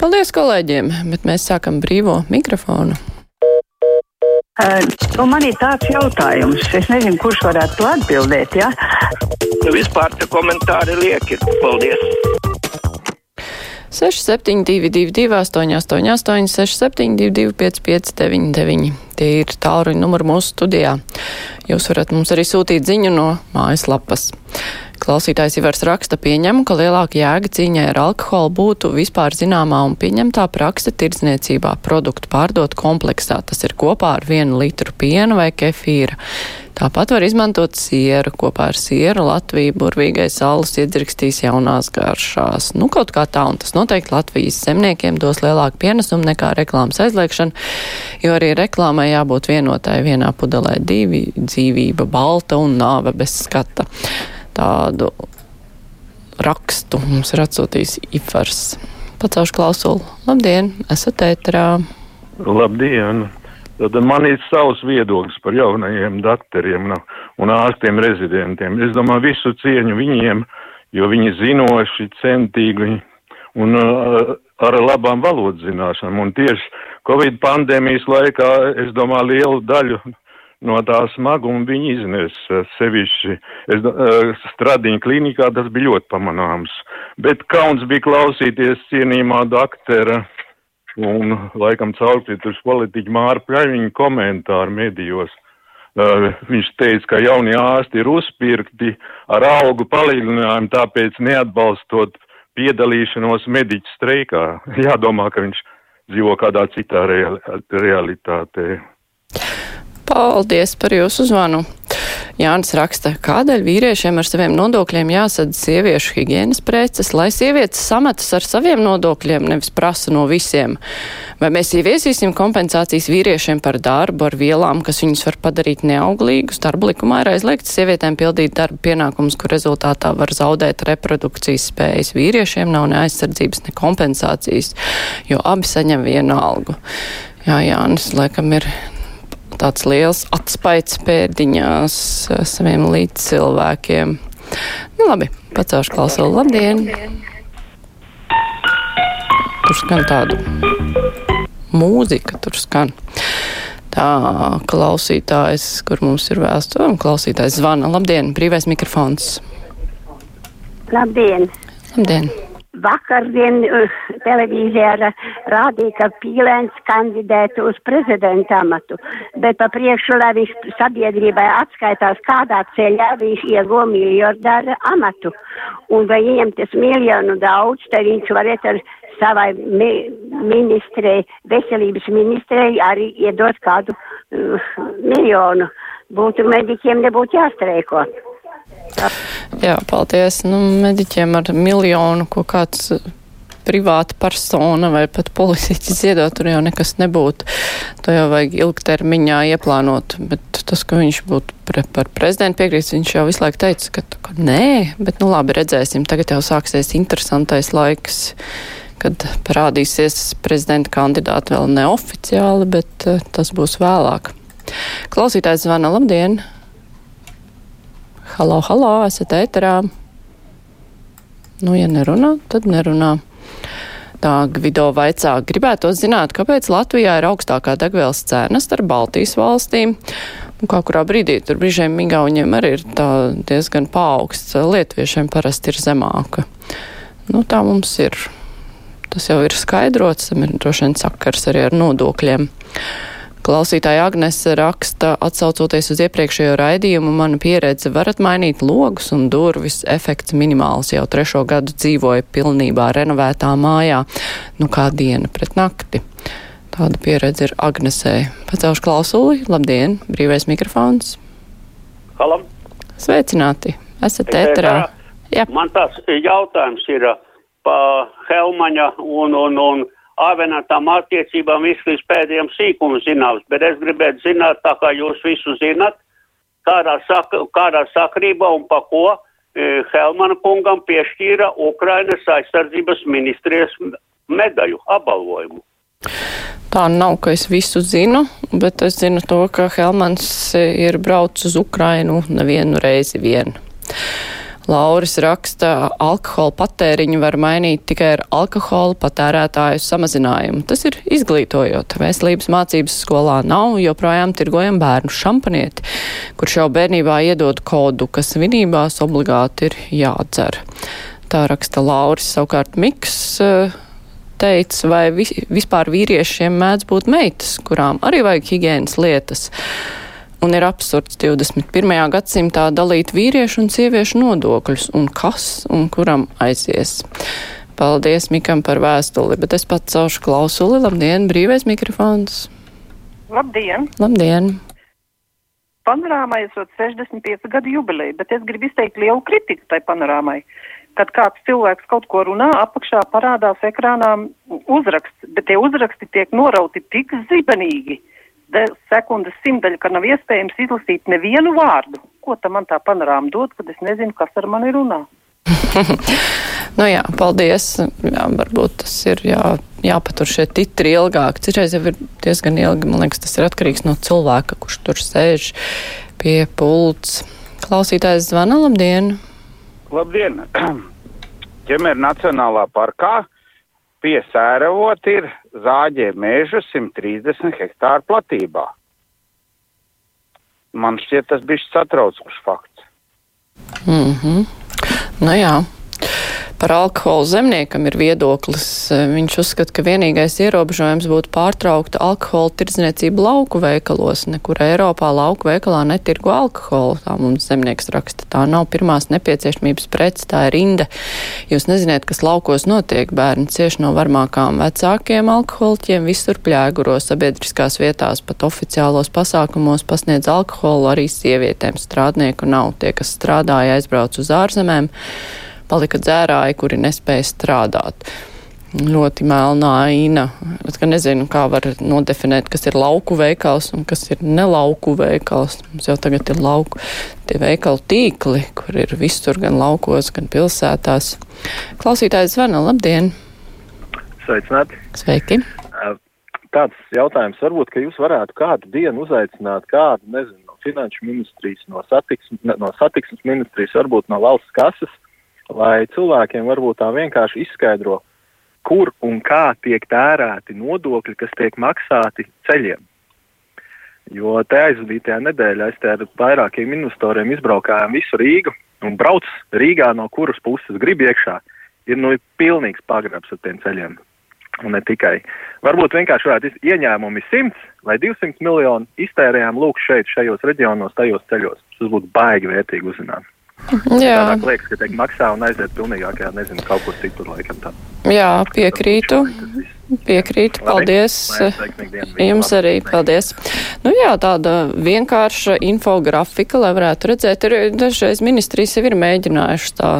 Paldies kolēģiem, bet mēs sākam brīvo mikrofonu. Uh, nu man ir tāds jautājums, es nezinu, kurš varētu to atbildēt. Ja? Nu, vispār tie komentāri lieki. Paldies! 6722, 888, 672, 559, tie ir tālruņa numuri mūsu studijā. Jūs varat mums arī sūtīt ziņu no mājaslapas. Klausītājs Ivars raksta pieņemu, ka lielāka jēga cīņai ar alkoholu būtu vispār zināmā un pieņemtā praksa tirdzniecībā produktu pārdot kompleksā. Tas ir kopā ar vienu litru piena vai kefīra. Tāpat var izmantot sieru. Kopā ar sieru Latvija burvīgais alus iedzirkstīs jaunās garšās. Nu, kaut kā tā, un tas noteikti Latvijas zemniekiem dos lielāku pienesumu nekā reklāmas aizliekšana, jo arī reklāmai jābūt vienotai vienā pudelē divi - dzīvība balta un nāve bez skata tādu rakstu mums ir atsūtījis Ifars. Pacaušu klausulu. Labdien, esat ēterā. Labdien! Tad man ir savs viedoklis par jaunajiem doktoriem un ārstiem rezidentiem. Es domāju, visu cieņu viņiem, jo viņi zinoši, centīgi un uh, ar labām valodas zināšanām. Un tieši Covid pandēmijas laikā, es domāju, lielu daļu no tā smaguma viņi iznes sevišķi. Es, uh, Stradiņa klinikā tas bija ļoti pamanāms. Bet kauns bija klausīties cienījumā doktora un laikam caurkrituši politiķu Māra Pļaviņa komentāru medijos. Uh, viņš teica, ka jaunie ārsti ir uzpirkti ar algu palielinājumu, tāpēc neatbalstot piedalīšanos mediķu streikā. Jādomā, ka viņš dzīvo kādā citā realitātē. Paldies par jūsu uzvanu. Jānis raksta, kādēļ vīriešiem ar saviem nodokļiem jāsadz sieviešu higienas preces, lai sievietes sametas ar saviem nodokļiem, nevis prasa no visiem. Vai mēs ieviesīsim kompensācijas vīriešiem par darbu ar vielām, kas viņus var padarīt neauglīgus? Darba likumā ir aizliegts sievietēm pildīt darba pienākumus, kur rezultātā var zaudēt reprodukcijas spējas. Vīriešiem nav ne aizsardzības, ne kompensācijas, jo abi saņem vienu algu. Jā, Jānis, laikam ir tāds liels atspaids pēdiņās eh, saviem līdzcilvēkiem. Nu, labi, pacaušu klausulu. Labdien! Tur skan tādu mūzika, tur skan. Tā klausītājs, kur mums ir vēsture, klausītājs zvana. Labdien, brīvais mikrofons. Labdien! Labdien! Vakardien uh, televīzijā rādīja, ka Pīlēns kandidētu uz prezidenta amatu, bet pa priekšu, lai viņš sabiedrībai atskaitās, kādā ceļā viņš ieguva miljardāra amatu. Un vai viņam tas miljonu daudz, tad viņš varētu ar savai mi ministrei, veselības ministrei arī iedot kādu uh, miljonu. Būtu mediķiem nebūtu jāstreiko. Jā, paldies. Nu, mediķiem ar miljonu, ko kāds eh, privāta persona vai pat politiķis iedot, tur jau nekas nebūtu. To jau vajag ilgtermiņā ieplānot. Bet tas, ka viņš būtu pre, par prezidentu piekrīts, viņš jau visu laiku teica, ka, ka nē, bet nu labi, redzēsim. Tagad jau sāksies interesantais laiks, kad parādīsies prezidenta kandidāti vēl neoficiāli, bet uh, tas būs vēlāk. Klausītājs zvana, labdien! Halo, halo, esat ēterā. Nu, ja nerunā, tad nerunā. Tā Gvido vaicā, gribētu zināt, kāpēc Latvijā ir augstākā degvielas cena starp Baltijas valstīm. Un kā kurā brīdī tur brīžiem Migauņiem arī ir tā diezgan paaugsts, Lietviešiem parasti ir zemāka. Nu, tā mums ir. Tas jau ir skaidrots, tam ir droši vien sakars arī ar nodokļiem. Klausītāja Agnese raksta, atsaucoties uz iepriekšējo raidījumu, mana pieredze varat mainīt logus un durvis, efekts minimāls, jau trešo gadu dzīvoju pilnībā renovētā mājā, nu kā diena pret nakti. Tāda pieredze ir Agnesē. Pacelšu klausuli, labdien, brīvais mikrofons. Halo. Sveicināti, esat ēterā. Man tas jautājums ir pa Helmaņa un, un, un avenatām attiecībām viss līdz pēdējiem sīkumam zināms, bet es gribētu zināt, tā kā jūs visu zināt, kādā, sak kādā sakrībā un pa ko e, Helmana kungam piešķīra Ukrainas aizsardzības ministrijas medaļu apbalvojumu. Tā nav, ka es visu zinu, bet es zinu to, ka Helmans ir braucis uz Ukrainu nevienu reizi vien. Lauris raksta, alkohola patēriņu var mainīt tikai ar alkohola patērētāju samazinājumu. Tas ir izglītojot. Veselības mācības skolā nav, joprojām tirgojam bērnu šampanieti, kurš jau bērnībā iedod kodu, kas vinībās obligāti ir jādzer. Tā raksta Lauris. Savukārt Miks uh, teica, vai vis, vispār vīriešiem mēdz būt meitas, kurām arī vajag higienas lietas. Un ir absurds 21. gadsimtā dalīt vīriešu un sieviešu nodokļus, un kas un kuram aizies. Paldies Mikam par vēstuli, bet es pats saušu klausuli. Labdien, brīvais mikrofons! Labdien! Labdien! Panorāmai esot 65 gadu jubileja, bet es gribu izteikt lielu kritiku tai panorāmai. Kad kāds cilvēks kaut ko runā, apakšā parādās ekrānā uzraksts, bet tie uzraksti tiek norauti tik zibenīgi, sekundes simtaļa, ka nav iespējams izlasīt nevienu vārdu. Ko tam man tā panorāma dod, kad es nezinu, kas ar mani runā? nu jā, paldies. Jā, varbūt tas ir jā, jāpatur šie titri ilgāk. Citreiz jau ir diezgan ilgi. Man liekas, tas ir atkarīgs no cilvēka, kurš tur sēž pie pults. Klausītājs zvana, labdien! Labdien! Ķemer Nacionālā parkā pie sēravot ir zāģē mēžu 130 hektāru platībā. Man šķiet, tas bija satraucošs fakts. Mm -hmm. Nu jā. Par alkoholu zemniekam ir viedoklis. Viņš uzskata, ka vienīgais ierobežojums būtu pārtraukta alkohola tirdzniecība lauku veikalos. Nekur Eiropā lauku veikalā netirgo alkoholu. Tā mums zemnieks raksta. Tā nav pirmās nepieciešamības prece, tā ir rinda. Jūs neziniet, kas laukos notiek. Bērni cieši no varmākām vecākiem alkoholiķiem, visur pļēguro sabiedriskās vietās, pat oficiālos pasākumos pasniedz alkoholu arī sievietēm. Strādnieku nav. Tie, kas strādāja, aizbrauc uz ārzemēm palika dzērāji, kuri nespēja strādāt. Ļoti melnā aina. Es nezinu, kā var nodefinēt, kas ir lauku veikals un kas ir nelauku veikals. Mums jau tagad ir lauku tie veikalu tīkli, kur ir visur, gan laukos, gan pilsētās. Klausītājs zvana, labdien! Sveicināti! Sveiki! Tāds jautājums varbūt, ka jūs varētu kādu dienu uzaicināt kādu, nezinu, no finanšu ministrijas, no satiksmes, no satiksmes ministrijas, varbūt no valsts kases, lai cilvēkiem varbūt tā vienkārši izskaidro, kur un kā tiek tērēti nodokļi, kas tiek maksāti ceļiem. Jo te aizvadītajā nedēļā es te ar vairākiem investoriem izbraukājām visu Rīgu un brauc Rīgā no kuras puses grib iekšā. Ir nu pilnīgs pagrabs ar tiem ceļiem. Un ne tikai. Varbūt vienkārši varētu ieņēmumi 100 vai 200 miljoni iztērējām lūk šeit, šajos reģionos, tajos ceļos. Tas būtu baigi vērtīgi uzzināt. Jā. Tādāk liekas, ka tiek maksā un aiziet pilnīgākajā, nezinu, kaut kur citur laikam tā. Jā, piekrītu. Piekrītu, paldies. Jums arī paldies. Nu jā, tāda vienkārša infografika, lai varētu redzēt, ir dažreiz ministrijas jau ir mēģinājuši tā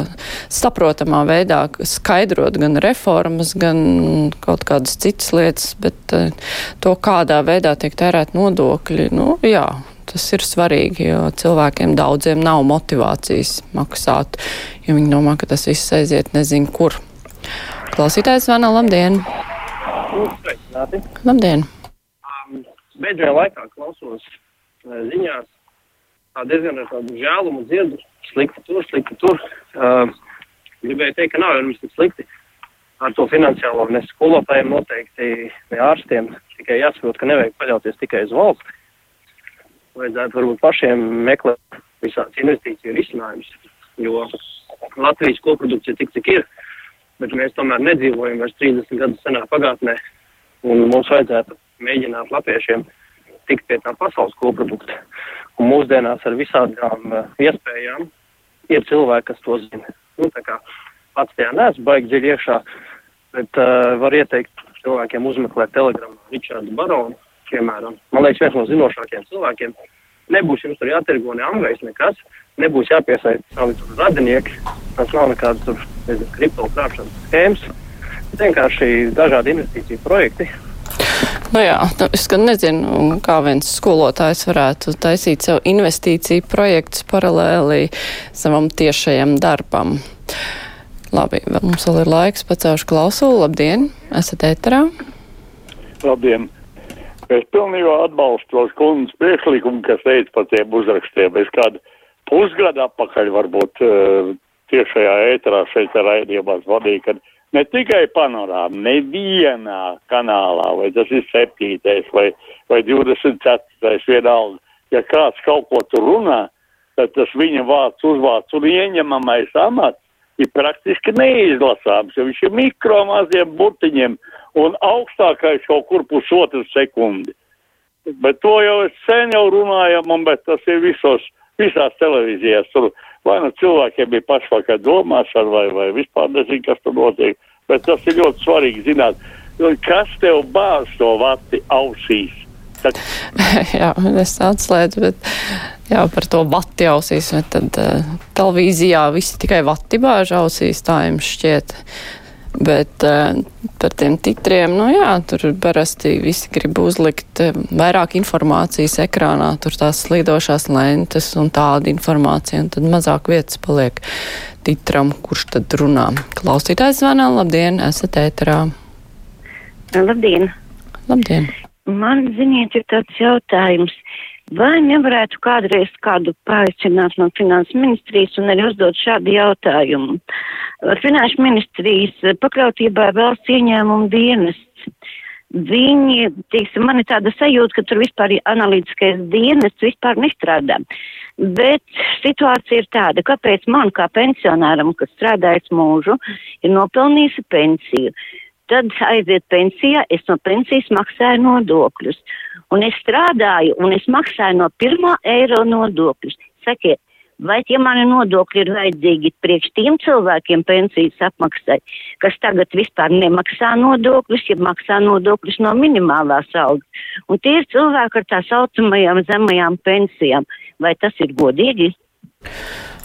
saprotamā veidā skaidrot gan reformas, gan kaut kādas citas lietas, bet eh, to, kādā veidā tiek tērēt nodokļi, nu jā, tas ir svarīgi, jo cilvēkiem daudziem nav motivācijas maksāt, jo viņi domā, ka tas viss aiziet nezinu kur. Klausītājs zvana, labdien! Sveicināti! Labdien! Um, Beidzamajā laikā klausos uh, ziņās tā diezgan ar tādu žēlumu dzirdu, slikti tur, slikti tur. Uh, gribēju teikt, ka nav jau nemaz tik slikti ar to finansiālo, ne skolotājiem noteikti, ne ārstiem, tikai jāsaprot, ka nevajag paļauties tikai uz valsti vajadzētu varbūt pašiem meklēt visādas investīciju risinājumus, jo Latvijas koprodukcija tik cik ir, bet mēs tomēr nedzīvojam vairs 30 gadus senā pagātnē, un mums vajadzētu mēģināt latviešiem tikt pie tā pasaules koprodukta. Un mūsdienās ar visādām uh, iespējām ir cilvēki, kas to zina. Nu, tā kā pats tajā neesmu baigi dziļi iekšā, bet uh, var ieteikt cilvēkiem uzmeklēt telegramā Ričārdu Baronu, piemēram, man liekas, viens no zinošākiem cilvēkiem. Nebūs jums tur jātirgo ne angļais, nekas, nebūs jāpiesaist savi radinieki, tas nav nekāds tur, nezinu, kripto krāpšanas schēmas, vienkārši dažādi investīciju projekti. Nu jā, nu, es gan nezinu, kā viens skolotājs varētu taisīt sev investīciju projektus paralēli savam tiešajam darbam. Labi, mums vēl ir laiks, pacaušu klausulu. Labdien, esat ēterā? Labdien! Es pilnībā atbalstu tos kundzes priekšlikumu, kas teica par tiem uzrakstiem. Es kādu pusgadu atpakaļ varbūt uh, tiešajā ēterā šeit raidījumā vadīja, ka ne tikai panorāma, nevienā kanālā, vai tas ir septītais vai, vai 24. vienalga, ja kāds kaut ko tur runā, tad tas viņa vārds uzvārds un ieņemamais amats ir praktiski neizlasāms, jo viņš ir mikro maziem burtiņiem un augstākais kaut kur pusotru sekundi. Bet to jau es sen jau runājam, un bet tas ir visos, visās televīzijās. Tur vai nu cilvēkiem bija pašvakar domāšana, vai, vai vispār nezinu, kas tur notiek. Bet tas ir ļoti svarīgi zināt, kas tev bāz to vati ausīs. Tad... jā, es atslēdzu, bet jā, par to vati ausīs, bet tad uh, televīzijā visi tikai vati bāž ausīs, tā jums šķiet. Bet uh, par tiem titriem, nu jā, tur parasti visi grib uzlikt vairāk informācijas ekrānā, tur tās slīdošās lentes un tāda informācija, un tad mazāk vietas paliek titram, kurš tad runā. Klausītājs zvana, labdien, esat ēterā. Labdien! Labdien! Man, ziniet, ir tāds jautājums. Vai nevarētu kādreiz kādu paaicināt no finanses ministrijas un arī uzdot šādu jautājumu? Finanšu ministrijas pakļautībā valsts ieņēmuma dienests. Viņi, teiksim, man ir tāda sajūta, ka tur vispār analītiskais dienests vispār nestrādā. Bet situācija ir tāda, kāpēc man kā pensionāram, kas strādājis mūžu, ir nopelnījusi pensiju tad aiziet pensijā, es no pensijas maksāju nodokļus. Un es strādāju, un es maksāju no pirmā eiro nodokļus. Sakiet, vai tie mani nodokļi ir vajadzīgi priekš tiem cilvēkiem pensijas apmaksai, kas tagad vispār nemaksā nodokļus, ja maksā nodokļus no minimālās algas. Un tie ir cilvēki ar tā saucamajām zemajām pensijām. Vai tas ir godīgi?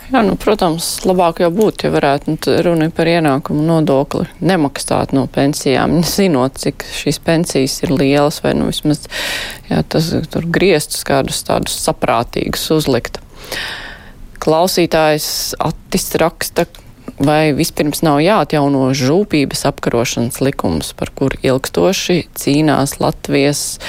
Jā, nu, protams, labāk jau būtu, ja varētu nu, runa par ienākumu nodokli nemaksāt no pensijām, zinot, cik šīs pensijas ir lielas, vai nu vismaz jā, tas tur griestus kādus tādus saprātīgus uzlikt. Klausītājs Attis raksta, vai vispirms nav jāatjauno žūpības apkarošanas likums, par kur ilgstoši cīnās Latvijas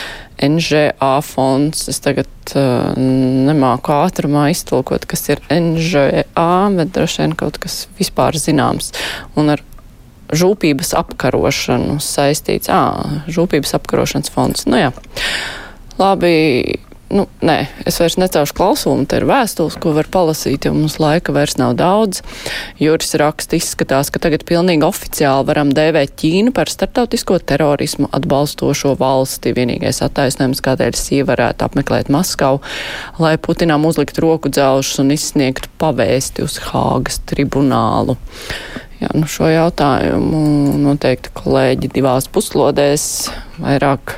NGA fonds. Es tagad uh, nemāku ātrumā iztulkot, kas ir NGA, bet droši vien kaut kas vispār zināms. Un ar žūpības apkarošanu saistīts. Ā, žūpības apkarošanas fonds. Nu jā. Labi, Nu, nē, es vairs necaušu klausumu, te ir vēstules, ko var palasīt, jo mums laika vairs nav daudz. Juris raksta izskatās, ka tagad pilnīgi oficiāli varam dēvēt Ķīnu par starptautisko terorismu atbalstošo valsti. Vienīgais attaisnojums, kādēļ sī varētu apmeklēt Maskavu, lai Putinām uzlikt roku dzelžus un izsniegtu pavēsti uz Hāgas tribunālu. Jā, nu šo jautājumu noteikti kolēģi divās puslodēs vairāk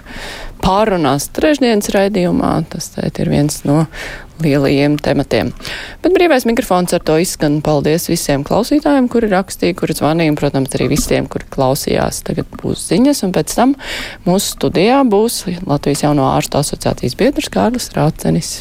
pārunās trešdienas raidījumā. Tas ir viens no lielajiem tematiem. Bet brīvais mikrofons ar to izskan. Paldies visiem klausītājiem, kuri rakstīja, kuri zvanīja, un, protams, arī visiem, kuri klausījās. Tagad būs ziņas, un pēc tam mūsu studijā būs Latvijas jauno ārstu asociācijas biedrs Kārlis Rācenis.